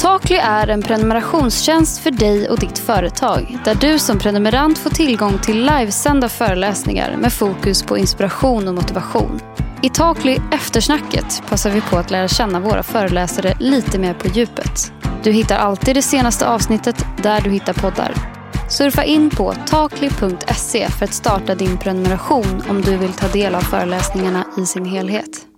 Takly är en prenumerationstjänst för dig och ditt företag där du som prenumerant får tillgång till livesända föreläsningar med fokus på inspiration och motivation. I Takly Eftersnacket passar vi på att lära känna våra föreläsare lite mer på djupet. Du hittar alltid det senaste avsnittet där du hittar poddar. Surfa in på takly.se för att starta din prenumeration om du vill ta del av föreläsningarna i sin helhet.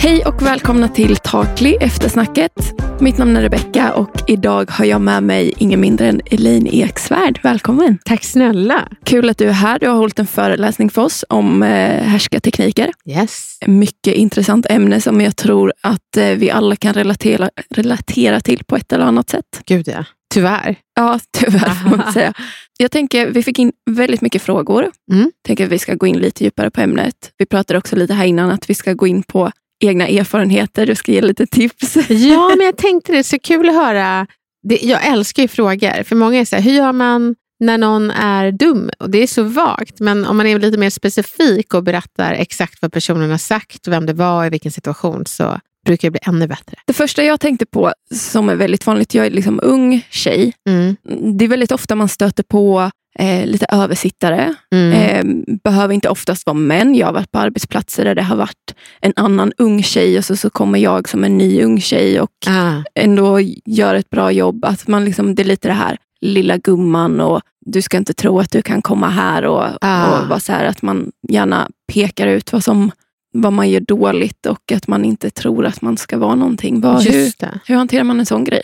Hej och välkomna till Takly Eftersnacket. Mitt namn är Rebecka och idag har jag med mig ingen mindre än Elaine Eksvärd. Välkommen! Tack snälla! Kul att du är här. Du har hållit en föreläsning för oss om eh, härskartekniker. Yes. Mycket intressant ämne som jag tror att eh, vi alla kan relatera, relatera till på ett eller annat sätt. Gud ja. Tyvärr. Ja, tyvärr får man säga. Jag tänker, vi fick in väldigt mycket frågor. Mm. tänker att vi ska gå in lite djupare på ämnet. Vi pratade också lite här innan att vi ska gå in på egna erfarenheter. Du ska ge lite tips. Ja, men jag tänkte det så kul att höra. Det, jag älskar ju frågor. För många är så här, hur gör man när någon är dum? Och Det är så vagt. Men om man är lite mer specifik och berättar exakt vad personen har sagt, vem det var, i vilken situation, så brukar det bli ännu bättre. Det första jag tänkte på, som är väldigt vanligt, jag är liksom ung tjej. Mm. Det är väldigt ofta man stöter på eh, lite översittare. Mm. Eh, behöver inte oftast vara män. Jag har varit på arbetsplatser där det har varit en annan ung tjej och så, så kommer jag som en ny ung tjej och Ah. ändå gör ett bra jobb. Att man liksom, det är lite det här lilla gumman och du ska inte tro att du kan komma här och, Ah. och vara så här att man gärna pekar ut vad, som, vad man gör dåligt och att man inte tror att man ska vara någonting. Vad, hur, hur hanterar man en sån grej?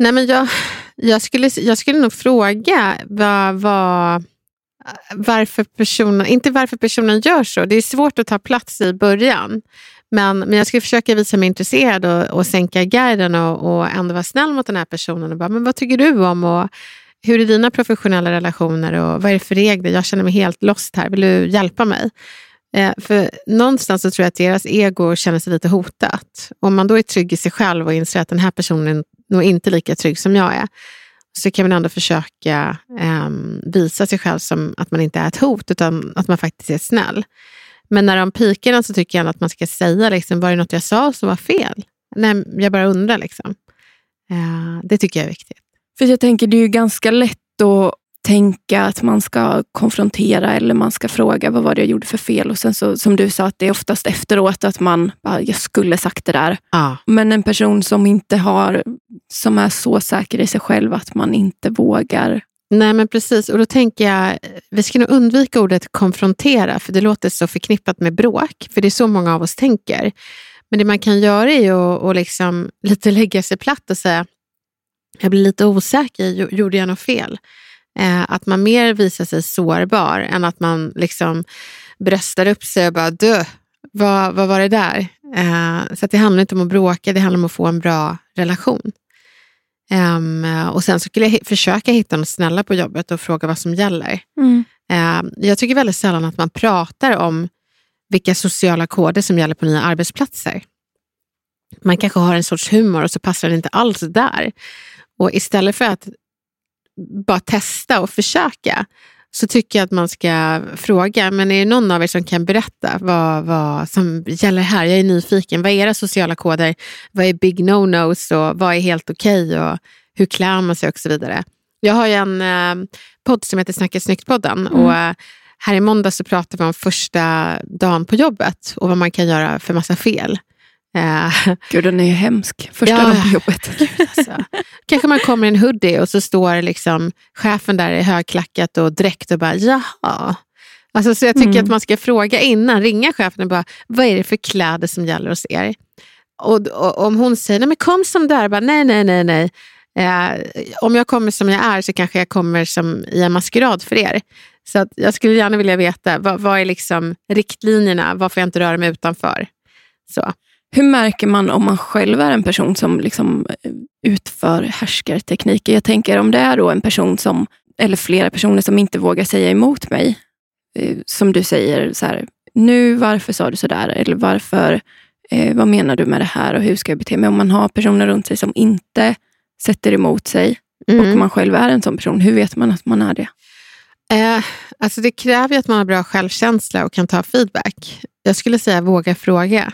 Nej, men jag, jag, skulle, jag skulle nog fråga vad, vad, varför personen, inte varför personen gör så. Det är svårt att ta plats i början. Men, men jag skulle försöka visa mig intresserad och, och sänka garden och, och ändå vara snäll mot den här personen. Och bara, men vad tycker du om? Och hur är dina professionella relationer? Och vad är det för regler? Jag känner mig helt lost här. Vill du hjälpa mig? Eh, för någonstans så tror jag att deras ego känner sig lite hotat. Om man då är trygg i sig själv och inser att den här personen nog inte lika trygg som jag är, så kan man ändå försöka eh, visa sig själv som att man inte är ett hot, utan att man faktiskt är snäll. Men när de pikar så tycker jag ändå att man ska säga, liksom, var det något jag sa som var fel? Nej, jag bara undrar. Liksom. Eh, det tycker jag är viktigt. För jag tänker, det är ju ganska lätt att tänka att man ska konfrontera eller man ska fråga vad var det jag gjorde för fel. Och sen så, som du sa, att det är oftast efteråt att man bara, jag skulle sagt det där. Ja. Men en person som inte har, som är så säker i sig själv att man inte vågar. Nej, men precis. Och då tänker jag, vi ska nog undvika ordet konfrontera, för det låter så förknippat med bråk, för det är så många av oss tänker. Men det man kan göra är ju att liksom lite lägga sig platt och säga, jag blir lite osäker, gjo- gjorde jag något fel? Eh, att man mer visar sig sårbar än att man liksom bröstar upp sig och bara, dö, vad, vad var det där? Eh, så det handlar inte om att bråka, det handlar om att få en bra relation. Ehm, och sen så skulle jag försöka hitta något snälla på jobbet och fråga vad som gäller. Ehm, jag tycker väldigt sällan att man pratar om vilka sociala koder som gäller på nya arbetsplatser. Man kanske har en sorts humor och så passar den inte alls där. Och istället för att bara testa och försöka så tycker jag att man ska fråga, men är det någon av er som kan berätta vad, vad som gäller här? Jag är nyfiken. Vad är era sociala koder? Vad är big no-nos och vad är helt okej och hur klär man sig och så vidare. Jag har ju en eh, podd som heter Snacka snyggt-podden och eh, här i måndag så pratar vi om första dagen på jobbet och vad man kan göra för massa fel. Eh, Gud, den är ju hemsk. Första Ja. dagen på jobbet. alltså. Kanske man kommer i en hoodie och så står liksom chefen där i högklackat och dräkt och bara jaha. Alltså, så jag tycker Mm. att man ska fråga innan, ringa chefen och bara vad är det för kläder som gäller hos er? Och, och om hon säger nej men kom som du är, bara, nej nej nej nej. Eh, om jag kommer som jag är så kanske jag kommer som i en maskerad för er. Så att jag skulle gärna vilja veta vad, vad är liksom riktlinjerna, vad får jag inte röra mig utanför? Så. Hur märker man om man själv är en person som liksom eh, utför härskartekniker? Jag tänker om det är då en person som, eller flera personer som inte vågar säga emot mig. eh, Som du säger, så här, nu varför sa du så där? Eller varför, eh, vad menar du med det här och hur ska jag bete mig? Om man har personer runt sig som inte sätter emot sig Mm. och man själv är en sån person, hur vet man att man är det? Eh, alltså det kräver att man har bra självkänsla och kan ta feedback. Jag skulle säga våga fråga.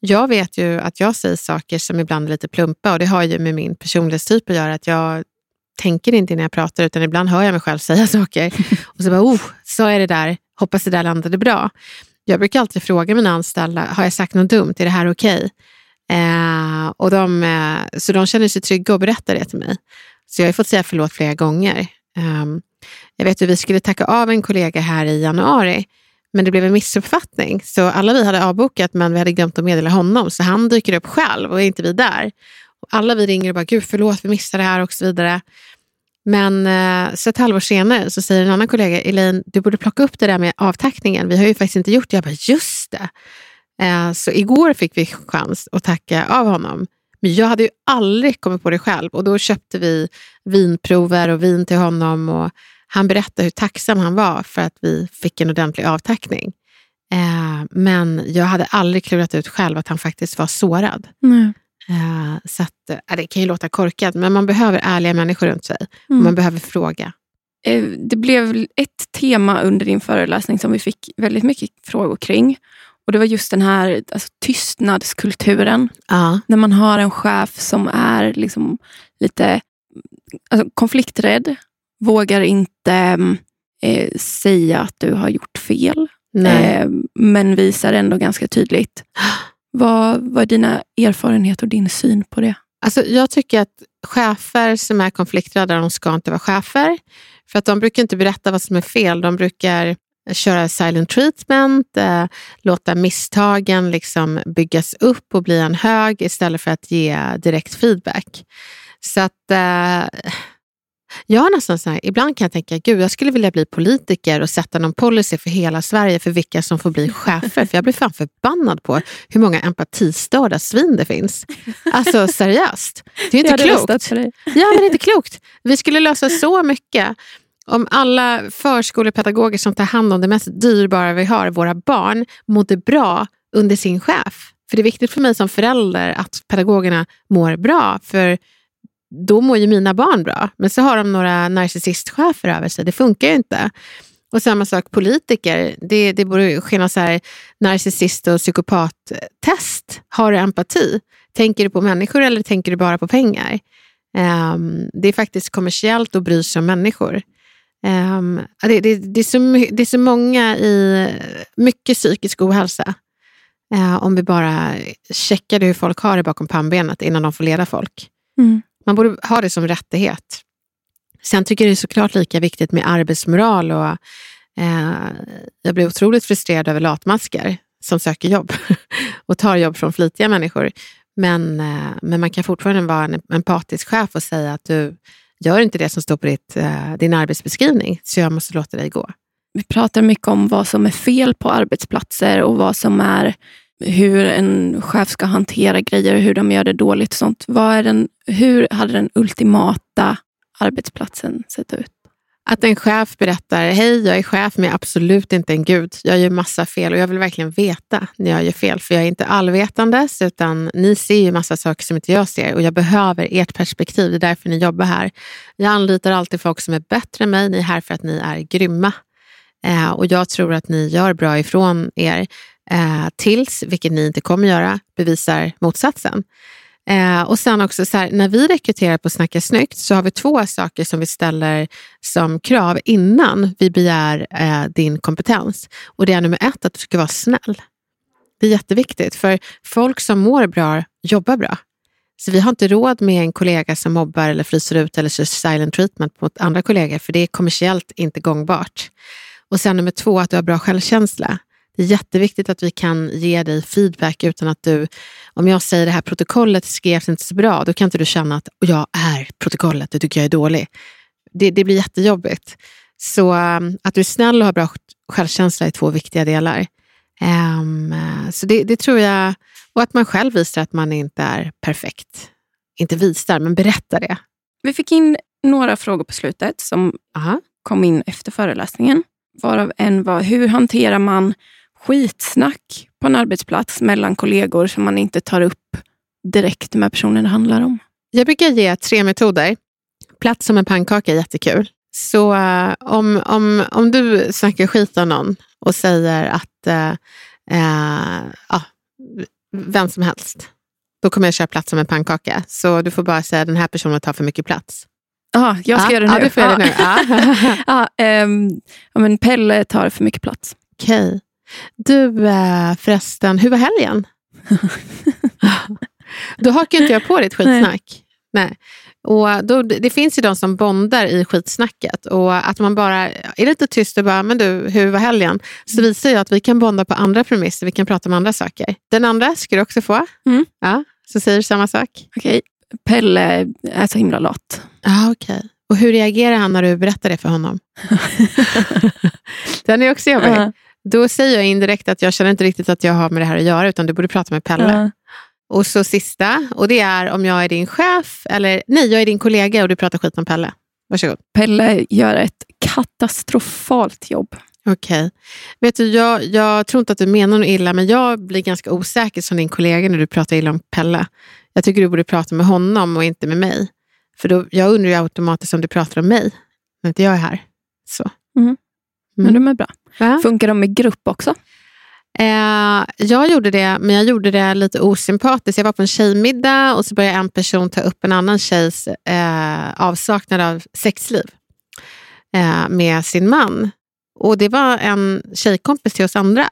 Jag vet ju att jag säger saker som ibland är lite plumpa och det har ju med min personlighetstyp att göra. Att jag tänker inte när jag pratar utan ibland hör jag mig själv säga saker. Och så bara, oh, så är det där. Hoppas det där landade bra. Jag brukar alltid fråga mina anställda, har jag sagt något dumt? Är det här okej? Okay? Eh, och de, eh, så de känner sig trygga och berättar det till mig. Så jag har fått säga förlåt flera gånger. Eh, jag vet att vi skulle tacka av en kollega här i januari, men det blev en missuppfattning. Så alla vi hade avbokat, men vi hade glömt att meddela honom. Så han dyker upp själv och är inte vi där. Och alla vi ringer och bara, gud förlåt, vi missade det här och så vidare. Men eh, så ett halvår senare så säger en annan kollega, Elaine, du borde plocka upp det där med avtackningen. Vi har ju faktiskt inte gjort det. Jag bara, just det. Eh, så igår fick vi chans att tacka av honom. Men jag hade ju aldrig kommit på det själv och då köpte vi vinprover och vin till honom och han berättade hur tacksam han var för att vi fick en ordentlig avtackning. Eh, men jag hade aldrig klurat ut själv att han faktiskt var sårad. Mm. så att, det kan ju låta korkat, men man behöver ärliga människor runt sig. Mm. Man behöver fråga. Det blev ett tema under din föreläsning som vi fick väldigt mycket frågor kring. Och Det var just den här alltså, tystnadskulturen. Ja. När man har en chef som är liksom lite alltså, konflikträdd, vågar inte eh, säga att du har gjort fel, eh, men visar ändå ganska tydligt. Vad, vad är dina erfarenheter och din syn på det? Alltså, jag tycker att chefer som är konflikträdda, de ska inte vara chefer. För att de brukar inte berätta vad som är fel. De brukar köra silent treatment, eh, låta misstagen liksom byggas upp och bli en hög istället för att ge direkt feedback. Så att eh, jag har nästan så här, ibland kan jag tänka, gud jag skulle vilja bli politiker och sätta någon policy för hela Sverige för vilka som får bli chefer. för jag blir fan förbannad på hur många empatistörda svin det finns. Alltså seriöst. Det är inte klokt. Ja, men det är inte klokt. Vi skulle lösa så mycket om alla förskolepedagoger som tar hand om det mest dyrbara vi har, våra barn, mådde bra under sin chef. För det är viktigt för mig som förälder att pedagogerna mår bra, för då mår ju mina barn bra. Men så har de några narcissistchefer över sig, det funkar ju inte. Och samma sak politiker, det, det borde ske något så här narcissist och psykopattest. Har du empati? Tänker du på människor eller tänker du bara på pengar? Um, det är faktiskt kommersiellt att bry sig om människor. Um, det, det, det, är så, det är så många i mycket psykisk ohälsa. Uh, om vi bara checkade hur folk har det bakom pannbenet innan de får leda folk. Mm. Man borde ha det som rättighet. Sen tycker jag det är såklart lika viktigt med arbetsmoral. Och, uh, jag blir otroligt frustrerad över latmaskar som söker jobb och tar jobb från flitiga människor. Men, uh, men man kan fortfarande vara en empatisk chef och säga att du gör inte det som står på ditt, eh, din arbetsbeskrivning, så jag måste låta dig gå. Vi pratar mycket om vad som är fel på arbetsplatser och vad som är hur en chef ska hantera grejer och hur de gör det dåligt. Och sånt. Vad är den, hur hade den ultimata arbetsplatsen sett ut? Att en chef berättar, hej jag är chef men jag är absolut inte en gud. Jag gör massa fel och jag vill verkligen veta när jag gör fel. För jag är inte allvetandes utan ni ser ju massa saker som inte jag ser och jag behöver ert perspektiv. Det är därför ni jobbar här. Jag anlitar alltid folk som är bättre än mig. Ni är här för att ni är grymma. Eh, och jag tror att ni gör bra ifrån er. Eh, tills, vilket ni inte kommer göra, bevisar motsatsen. Eh, och sen också så här, när vi rekryterar på Snacka snyggt så har vi två saker som vi ställer som krav innan vi begär eh, din kompetens. Och det är nummer ett, att du ska vara snäll. Det är jätteviktigt, för folk som mår bra jobbar bra. Så vi har inte råd med en kollega som mobbar eller fryser ut eller kör silent treatment mot andra kollegor, för det är kommersiellt inte gångbart. Och sen nummer två, att du har bra självkänsla. Det är jätteviktigt att vi kan ge dig feedback utan att du, om jag säger det här protokollet skrevs inte så bra, då kan inte du känna att jag är protokollet, det tycker jag är dålig. Det, det blir jättejobbigt. Så um, att du är snäll och har bra självkänsla är två viktiga delar. Um, så det, det, tror jag, och att man själv visar att man inte är perfekt. Inte visar, men berättar det. Vi fick in några frågor på slutet som Aha. kom in efter föreläsningen. Varav en var, hur hanterar man skitsnack på en arbetsplats mellan kollegor som man inte tar upp direkt med personen det handlar om? Jag brukar ge tre metoder. Plats som en pannkaka är jättekul. Så uh, om, om, om du snackar skit om någon och säger att uh, uh, vem som helst. Då kommer jag köra plats som en pannkaka. Så du får bara säga den här personen tar för mycket plats. Ja, jag ska ja, göra det nu. Ja, du får göra det nu. Ja. ja, ehm, ja, men Pelle tar för mycket plats. Okej. Du eh, förresten, hur var helgen? då hakar inte jag på ditt skitsnack. Nej. Och då, det finns ju de som bondar i skitsnacket och att man bara är lite tyst och bara, men du, hur var helgen? Så visar jag att vi kan bonda på andra premisser, vi kan prata om andra saker. Den andra ska du också få. Mm. Ja, så säger du samma sak. Okej, Pelle är så himla lat. Ja, okej. Och hur reagerar han när du berättar det för honom? Den är också jobbig. Ja. Då säger jag indirekt att jag känner inte riktigt att jag har med det här att göra, utan du borde prata med Pelle. Ja. Och så sista, och det är om jag är din chef, eller nej, jag är din kollega och du pratar skit om Pelle. Varsågod. Pelle gör ett katastrofalt jobb. Okej. Vet du, jag, jag tror inte att du menar något illa, men jag blir ganska osäker som din kollega när du pratar illa om Pelle. Jag tycker du borde prata med honom och inte med mig. För då, jag undrar ju automatiskt om du pratar om mig, när inte jag är här. Så. Men de är bra. Va? Funkar de i grupp också? Eh, jag gjorde det, men jag gjorde det lite osympatiskt. Jag var på en tjejmiddag och så började en person ta upp en annan tjejs eh, avsaknad av sexliv eh, med sin man. Och det var en tjejkompis till oss andra.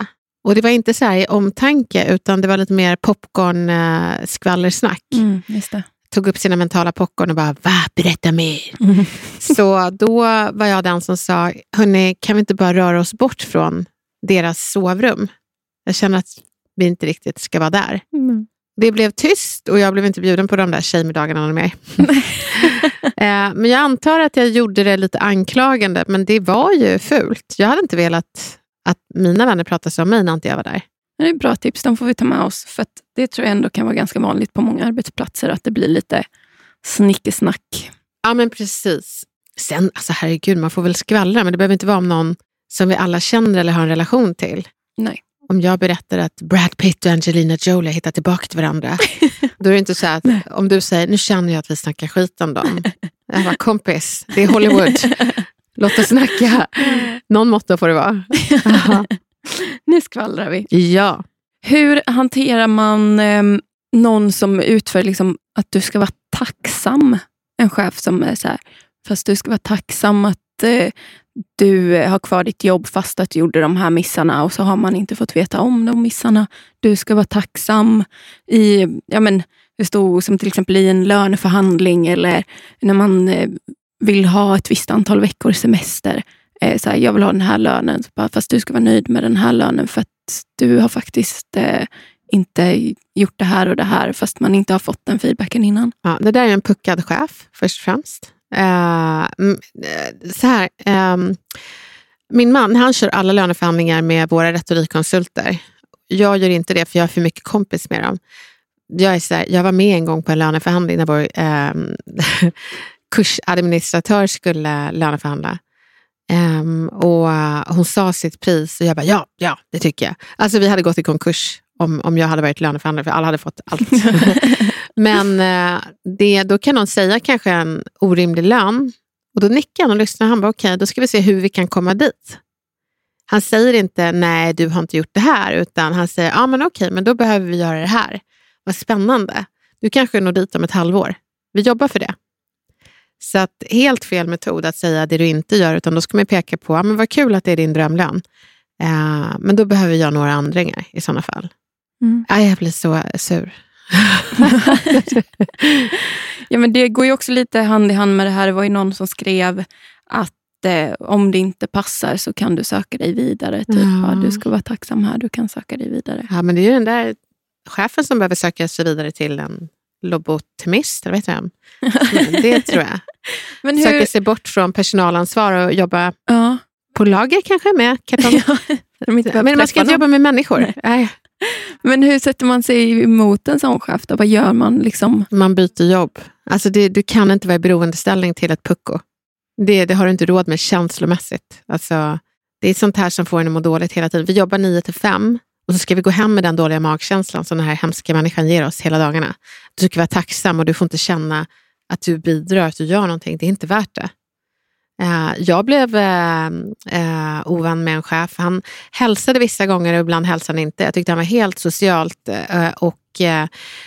Och det var inte så här i omtanke, utan det var lite mer popcorn eh. Mm. Tog upp sina mentala popcorn och bara, va, berätta mer. Så då var jag den som sa, hörni, kan vi inte bara röra oss bort från deras sovrum? Jag känner att vi inte riktigt ska vara där. Mm. Det blev tyst och jag blev inte bjuden på de där tjejmiddagarna mer. Eh, men jag antar att jag gjorde det lite anklagande, men det var ju fult. Jag hade inte velat att mina vänner pratade så om mig när inte jag var där. Det är bra tips, de får vi ta med oss. För det tror jag ändå kan vara ganska vanligt på många arbetsplatser, att det blir lite snickesnack. Ja, men precis. Sen, alltså herregud, man får väl skvallra, men det behöver inte vara om någon som vi alla känner eller har en relation till. Nej. Om jag berättar att Brad Pitt och Angelina Jolie har hittat tillbaka till varandra, då är det inte så att om du säger, nu känner jag att vi snackar skit om dem. Jag bara, kompis, det är Hollywood. Låt oss snacka. Någon måtta får det vara. Nu skvallrar vi. Ja. Hur hanterar man eh, någon som utför liksom, att du ska vara tacksam? En chef som är så här, fast du ska vara tacksam att eh, du har kvar ditt jobb fast att du gjorde de här missarna och så har man inte fått veta om de missarna. Du ska vara tacksam i, ja men, det stod som till exempel i en löneförhandling eller när man eh, vill ha ett visst antal veckors semester. Eh, så här, jag vill ha den här lönen, så bara, fast du ska vara nöjd med den här lönen för att du har faktiskt eh, inte gjort det här och det här fast man inte har fått den feedbacken innan. Ja, det där är en puckad chef, först och främst. Eh, eh, så här, ehm, min man han kör alla löneförhandlingar med våra retorikkonsulter. Jag gör inte det, för jag är för mycket kompis med dem. Jag, är så här, jag var med en gång på en löneförhandling när vår ehm, kursadministratör skulle löneförhandla. Ehm, och eh, hon sa sitt pris och jag bara, ja, ja, det tycker jag. Alltså vi hade gått i konkurs om, om jag hade varit löneförhandlare, för alla hade fått allt. Men eh, det, då kan någon säga kanske en orimlig lön och då nickar han och lyssnar. Han bara, okej, då ska vi se hur vi kan komma dit. Han säger inte, nej, du har inte gjort det här, utan han säger, ja men okej, men då behöver vi göra det här. Vad spännande. Du kanske når dit om ett halvår. Vi jobbar för det. Så att helt fel metod att säga det du inte gör, utan då ska man peka på, ja, men vad kul att det är din drömlön. Eh, men då behöver göra några ändringar i sådana fall. Mm. Ja, jag blir så sur. Ja, men det går ju också lite hand i hand med det här. Det var ju någon som skrev att eh, om det inte passar så kan du söka dig vidare. Typ. Ja, du ska vara tacksam här, du kan söka dig vidare. Ja, men det är ju den där chefen som behöver söka sig vidare till en lobotomist, eller vet vem? Det tror jag. Men hur, Söka sig bort från personalansvar och jobba ja, på lager kanske med kartong. behöver Men man ska inte jobba med människor. Nej. Men hur sätter man sig emot en sån chef? Vad gör man? liksom? Man byter jobb. Alltså det, du kan inte vara i beroendeställning till ett pucko. Det, det har du inte råd med känslomässigt. Alltså, det är sånt här som får en att må dåligt hela tiden. Vi jobbar 9 till 5 och så ska vi gå hem med den dåliga magkänslan som den här hemska människan ger oss hela dagarna. Du ska vara tacksam och du får inte känna att du bidrar, att du gör någonting. Det är inte värt det. Eh, jag blev eh, eh, ovän med en chef. Han hälsade vissa gånger och ibland hälsade han inte. Jag tyckte han var helt socialt och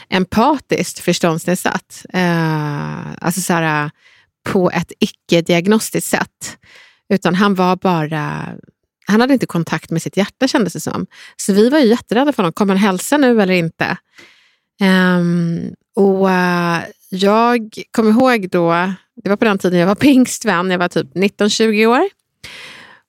empatiskt förståndsnedsatt. Alltså så här, på ett icke-diagnostiskt sätt. Utan han var bara han hade inte kontakt med sitt hjärta kändes det som. Så vi var ju jätterädda för honom. Kommer han hälsa nu eller inte? Um, och uh, jag kommer ihåg då, det var på den tiden jag var pingstvän, jag var typ 19-20 år.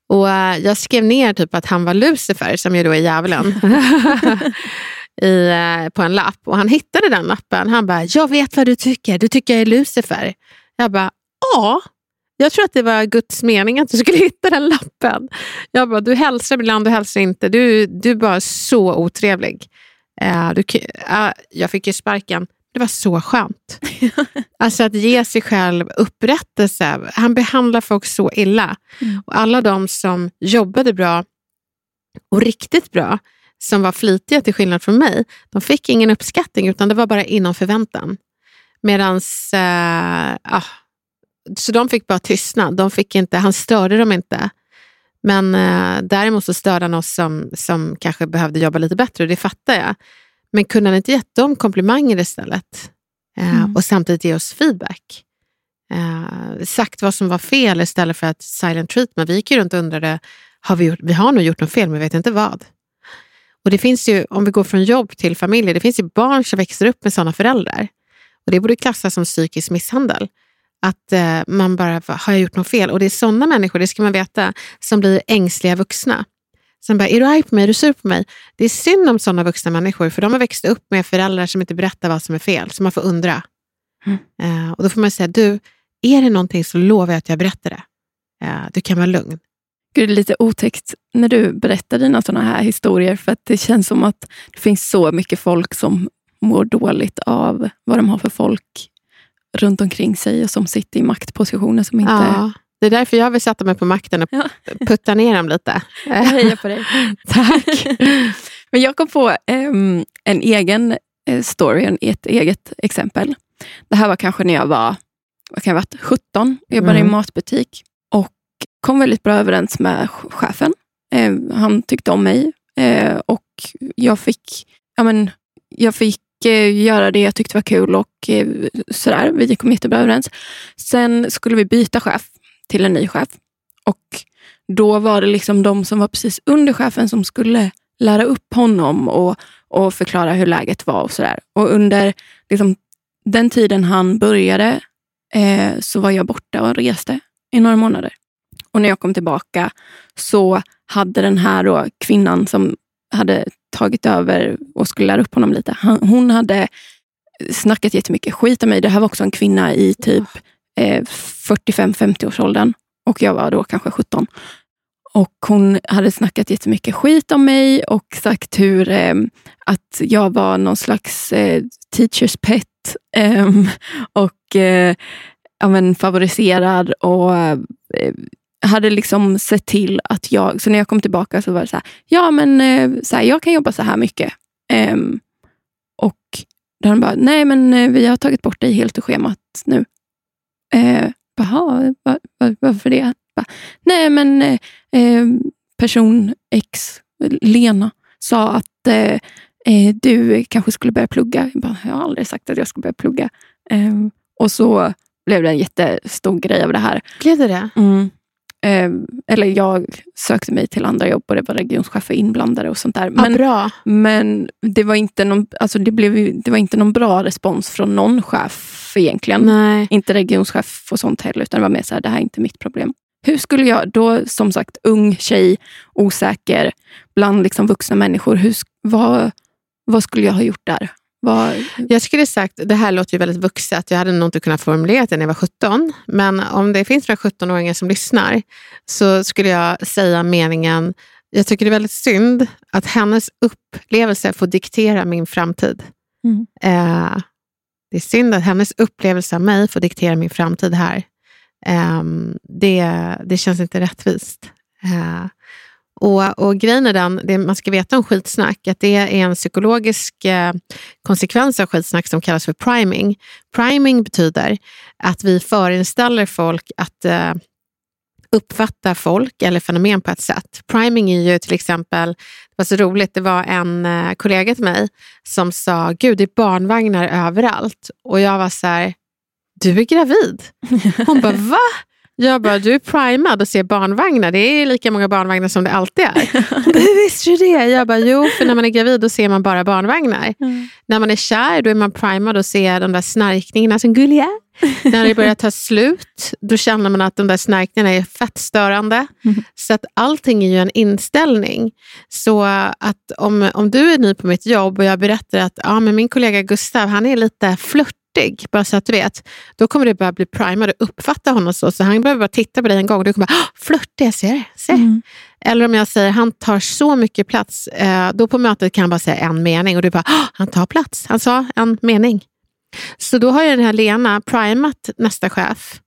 Och uh, jag skrev ner typ att han var Lucifer, som ju då är djävulen, i, uh, på en lapp. Och han hittade den lappen. Han bara, jag vet vad du tycker, du tycker jag är Lucifer. Jag bara, ja, jag tror att det var Guds mening att du skulle hitta den lappen. Jag bara, du hälsar ibland, du hälsar inte. Du, du är bara så otrevlig. Uh, du, uh, jag fick ju sparken. Det var så skönt. alltså att ge sig själv upprättelse. Han behandlar folk så illa. Mm. Och alla de som jobbade bra och riktigt bra, som var flitiga till skillnad från mig, de fick ingen uppskattning utan det var bara inom förväntan. Medans, uh, ah, så de fick bara tystnad. De fick inte, han störde dem inte. Men eh, däremot så störde han oss som, som kanske behövde jobba lite bättre och det fattar jag. Men kunde han inte gett dem komplimanger istället? Eh, mm. Och samtidigt ge oss feedback? Eh, sagt vad som var fel istället för att silent treatment. Vi gick ju runt och undrade, har vi, gjort, vi har nog gjort något fel men vi vet inte vad. Och det finns ju, om vi går från jobb till familj, det finns ju barn som växer upp med sådana föräldrar. Och det borde klassas som psykisk misshandel. Att eh, man bara, har jag gjort något fel? Och det är sådana människor, det ska man veta, som blir ängsliga vuxna. Som bara, är du arg på mig? Är du sur på mig? Det är synd om sådana vuxna människor, för de har växt upp med föräldrar som inte berättar vad som är fel, så man får undra. Mm. Eh, och då får man säga, du, är det någonting så lovar jag att jag berättar det. Eh, du kan vara lugn. Gud, det är lite otäckt när du berättar dina sådana här historier, för att det känns som att det finns så mycket folk som mår dåligt av vad de har för folk runt omkring sig och som sitter i maktpositioner som inte... Ja, det är därför jag vill sätta mig på makten och ja. putta ner dem lite. Jag hejar på dig. Tack. Men jag kom på um, en egen uh, story, ett eget exempel. Det här var kanske när jag var vad kan jag varit, 17, jag jobbade mm. i matbutik och kom väldigt bra överens med chefen. Uh, han tyckte om mig uh, och jag fick, ja, men, jag fick Eh, Eh, göra det jag tyckte var kul och eh, sådär. Vi kom jättebra överens. Sen skulle vi byta chef till en ny chef. Och då var det liksom de som var precis under chefen som skulle lära upp honom och, och förklara hur läget var och sådär. Och under liksom, den tiden han började eh, så var jag borta och reste i några månader. Och när jag kom tillbaka så hade den här då, kvinnan som hade tagit över och skulle lära upp honom lite. Han, hon hade snackat jättemycket skit om mig. Det här var också en kvinna i typ eh, 45-50 årsåldern och jag var då kanske 17. Och Hon hade snackat jättemycket skit om mig och sagt hur eh, att jag var någon slags eh, teachers pet eh, och eh, ja, men, favoriserad och eh, hade liksom sett till att jag, så när jag kom tillbaka så var det så här, ja men eh, så här, jag kan jobba så här mycket. Um, och då han bara, nej men eh, vi har tagit bort dig helt ur schemat nu. Uh, Jaha, var, var, varför det? Bara, nej men uh, person X, Lena, sa att uh, du kanske skulle börja plugga. Jag, bara, jag har aldrig sagt att jag skulle börja plugga. Um, och så blev det en jättestor grej av det här. Blev det det? Mm. Eh, eller jag sökte mig till andra jobb och det var regionschefer inblandade och sånt där. Men, ja, men det, var inte någon, alltså det, blev, det var inte någon bra respons från någon chef egentligen. Nej. Inte regionschef och sånt heller, utan det var mer så här, det här är inte mitt problem. Hur skulle jag, då som sagt ung tjej, osäker, bland liksom vuxna människor, hur, vad, vad skulle jag ha gjort där? Var... Jag skulle sagt, det här låter ju väldigt vuxet, jag hade nog inte kunnat formulera det när jag var 17. Men om det finns några 17-åringar som lyssnar så skulle jag säga meningen, jag tycker det är väldigt synd att hennes upplevelse får diktera min framtid. Mm. Eh, det är synd att hennes upplevelse av mig får diktera min framtid här. Eh, det, det känns inte rättvist. Eh, och, och grejen är den, det man ska veta om skitsnack, att det är en psykologisk eh, konsekvens av skitsnack som kallas för priming. Priming betyder att vi förinställer folk att eh, uppfatta folk eller fenomen på ett sätt. Priming är ju till exempel, det var så roligt, det var en eh, kollega till mig som sa, gud det är barnvagnar överallt. Och jag var så här, du är gravid. Hon bara, va? Jag bara, du är primad och ser barnvagnar. Det är lika många barnvagnar som det alltid är. Hur visste du det? Jag bara, jo, för när man är gravid då ser man bara barnvagnar. Mm. När man är kär då är man primad och ser de där snarkningarna som gulliga. när det börjar ta slut, då känner man att de där snarkningarna är fett störande. Mm. Så att allting är ju en inställning. Så att om, om du är ny på mitt jobb och jag berättar att ja, men min kollega Gustav han är lite flört flörtig, bara så att du vet. Då kommer du börja bli primad och uppfatta honom så. Så han behöver bara titta på dig en gång och du kommer bara, flörtig, jag ser det. Se. Mm. Eller om jag säger, han tar så mycket plats. Eh, då på mötet kan han bara säga en mening och du bara, han tar plats. Han sa en mening. Så då har ju den här Lena primat nästa chef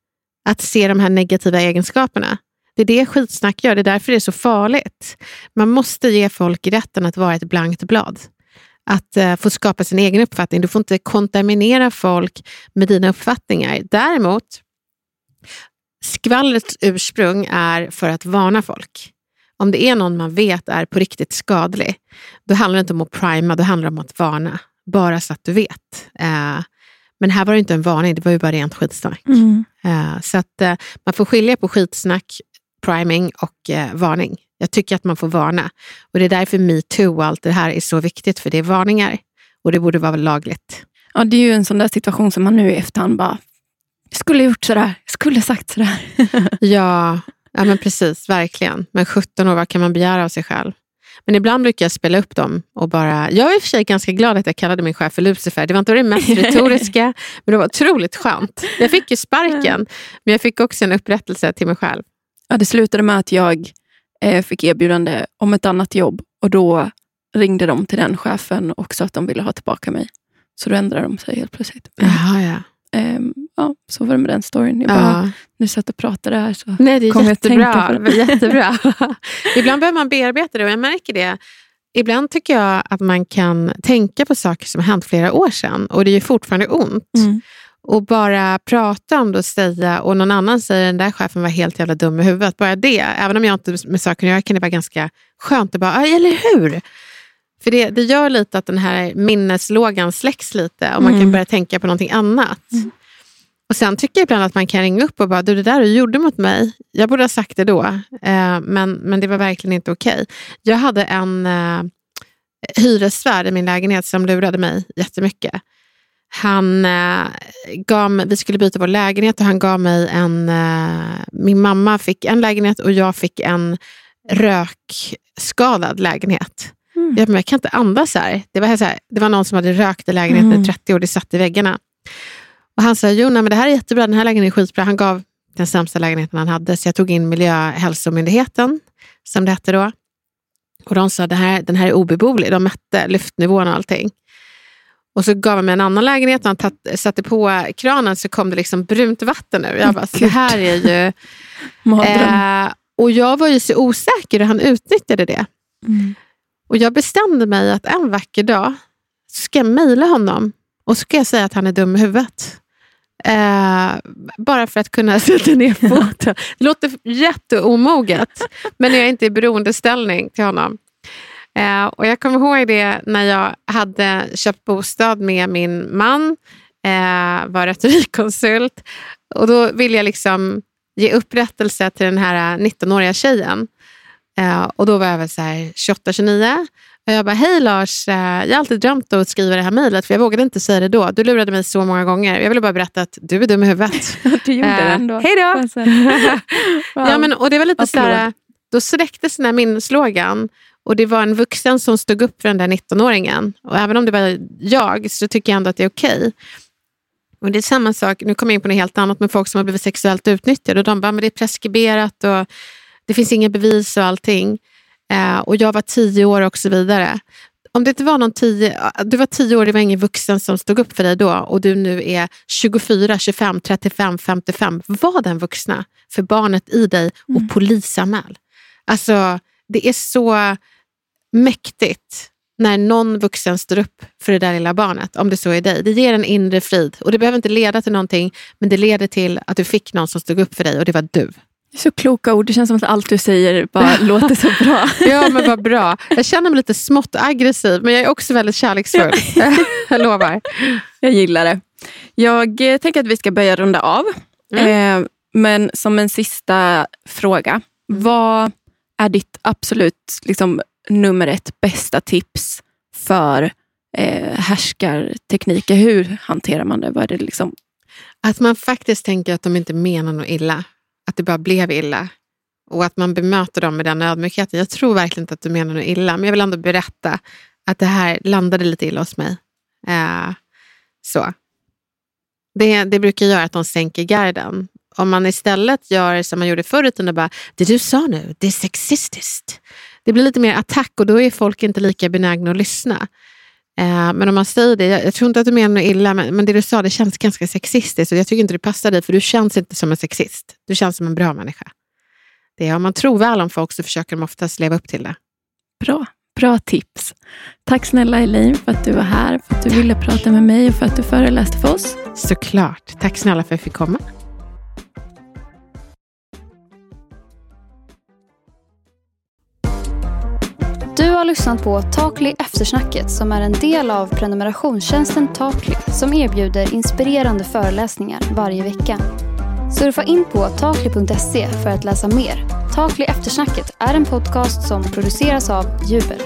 att se de här negativa egenskaperna. Det är det skitsnack gör, det är därför det är så farligt. Man måste ge folk rätten att vara ett blankt blad att uh, få skapa sin egen uppfattning. Du får inte kontaminera folk med dina uppfattningar. Däremot, skvallrets ursprung är för att varna folk. Om det är någon man vet är på riktigt skadlig, då handlar det inte om att prima, då handlar det om att varna. Bara så att du vet. Uh, men här var det inte en varning, det var ju bara rent skitsnack. Mm. Uh, så att man får skilja på skitsnack, priming och varning. Jag tycker att man får varna. Och det är därför metoo och allt det här är så viktigt, för det är varningar. Och det borde vara lagligt. Ja, det är ju en sån där situation som man nu i efterhand bara, jag skulle gjort sådär, jag skulle sagt sådär. ja, ja, men precis, verkligen. Men 17 år, vad kan man begära av sig själv? Men ibland brukar jag spela upp dem och bara... Jag är i och för sig ganska glad att jag kallade min chef för Lucifer. Det var inte det mest retoriska, men det var otroligt skönt. Jag fick ju sparken, men jag fick också en upprättelse till mig själv. Ja, det slutade med att jag fick erbjudande om ett annat jobb och då ringde de till den chefen och sa att de ville ha tillbaka mig. Så då ändrade de sig helt plötsligt. Jaha, ja. Eh, ja, så var det med den storyn. Jag bara, ja. nu satt och pratade här så Nej, det är jättebra. jättebra. Ibland behöver man bearbeta det och jag märker det. Ibland tycker jag att man kan tänka på saker som har hänt flera år sedan och det är fortfarande ont. Mm och bara prata om det och säga, och någon annan säger den där chefen var helt jävla dum i huvudet. Bara det, även om jag inte med saken göra kan det vara ganska skönt att bara, eller hur? För det, det gör lite att den här minneslågan släcks lite och man mm. kan börja tänka på någonting annat. Mm. Och Sen tycker jag ibland att man kan ringa upp och bara, du det där du gjorde mot mig, jag borde ha sagt det då, eh, men, men det var verkligen inte okej. Okay. Jag hade en eh, hyresvärd i min lägenhet som lurade mig jättemycket. Han eh, gav vi skulle byta vår lägenhet och han gav mig en... Eh, min mamma fick en lägenhet och jag fick en rökskadad lägenhet. Mm. Jag, men jag kan inte andas här. Det var, så här, det var någon som hade rökt i lägenheten mm. i 30 år, det satt i väggarna. Och han sa, jo nej, men det här är jättebra, den här lägenheten är skitbra. Han gav den sämsta lägenheten han hade, så jag tog in Miljöhälsomyndigheten, som det hette då. Och de sa, den här, den här är obeboelig. De mätte luftnivån och allting. Och så gav han mig en annan lägenhet och han tatt, satte på kranen så kom det liksom brunt vatten ur. Jag bara, så det här är ju... eh, och jag var ju så osäker och han utnyttjade det. Mm. Och jag bestämde mig att en vacker dag ska jag mejla honom och ska jag säga att han är dum i huvudet. Eh, bara för att kunna sätta ner foten. Det låter jätteomoget, men jag är inte i beroendeställning till honom. Eh, och jag kommer ihåg det när jag hade köpt bostad med min man, eh, var retorikkonsult. Och då ville jag liksom ge upprättelse till den här 19-åriga tjejen. Eh, och då var jag väl 28-29. Och jag bara, hej Lars, eh, jag har alltid drömt att skriva det här mejlet för jag vågade inte säga det då. Du lurade mig så många gånger. Jag ville bara berätta att du är dum i huvudet. du gjorde det ändå. Hej då! wow. ja, men, och det var lite så här, då sträcktes den här minneslågan och det var en vuxen som stod upp för den där 19-åringen. Och även om det var jag så tycker jag ändå att det är okej. Okay. Och det är samma sak, nu kommer jag in på något helt annat, med folk som har blivit sexuellt utnyttjade. Och de bara, men det är preskriberat och det finns inga bevis och allting. Eh, och jag var tio år och så vidare. Om det inte var någon tio, du var tio år, det var ingen vuxen som stod upp för dig då och du nu är 24, 25, 35, 55. Var den vuxna för barnet i dig och mm. polisanmäl. Alltså, det är så mäktigt när någon vuxen står upp för det där lilla barnet, om det så är dig. Det ger en inre frid och det behöver inte leda till någonting, men det leder till att du fick någon som stod upp för dig och det var du. Så kloka ord. Det känns som att allt du säger bara låter så bra. Ja, men vad bra. Jag känner mig lite smått aggressiv, men jag är också väldigt kärleksfull. jag lovar. Jag gillar det. Jag eh, tänker att vi ska börja runda av. Mm. Eh, men som en sista fråga. Vad är ditt absolut liksom, nummer ett bästa tips för eh, härskartekniker? Hur hanterar man det? Vad är det liksom? Att man faktiskt tänker att de inte menar något illa. Att det bara blev illa. Och att man bemöter dem med den ödmjukheten. Jag tror verkligen inte att du menar något illa, men jag vill ändå berätta att det här landade lite illa hos mig. Eh, så. Det, det brukar göra att de sänker garden. Om man istället gör som man gjorde förr i tiden och bara, det du sa nu, det är sexistiskt. Det blir lite mer attack och då är folk inte lika benägna att lyssna. Eh, men om man säger det, jag, jag, tror inte att du menar något illa, men, men det du sa det känns ganska sexistiskt och jag tycker inte det passar dig för du känns inte som en sexist. Du känns som en bra människa. Det, om man tror väl om folk så försöker de oftast leva upp till det. Bra. Bra tips. Tack snälla Elaine för att du var här, för att du ville prata med mig och för att du föreläste för oss. Såklart. Tack snälla för att jag fick komma. Har lyssnat på Takli Eftersnacket som är en del av prenumerationstjänsten Takli som erbjuder inspirerande föreläsningar varje vecka. Surfa in på takli.se för att läsa mer. Takli Eftersnacket är en podcast som produceras av Jubel.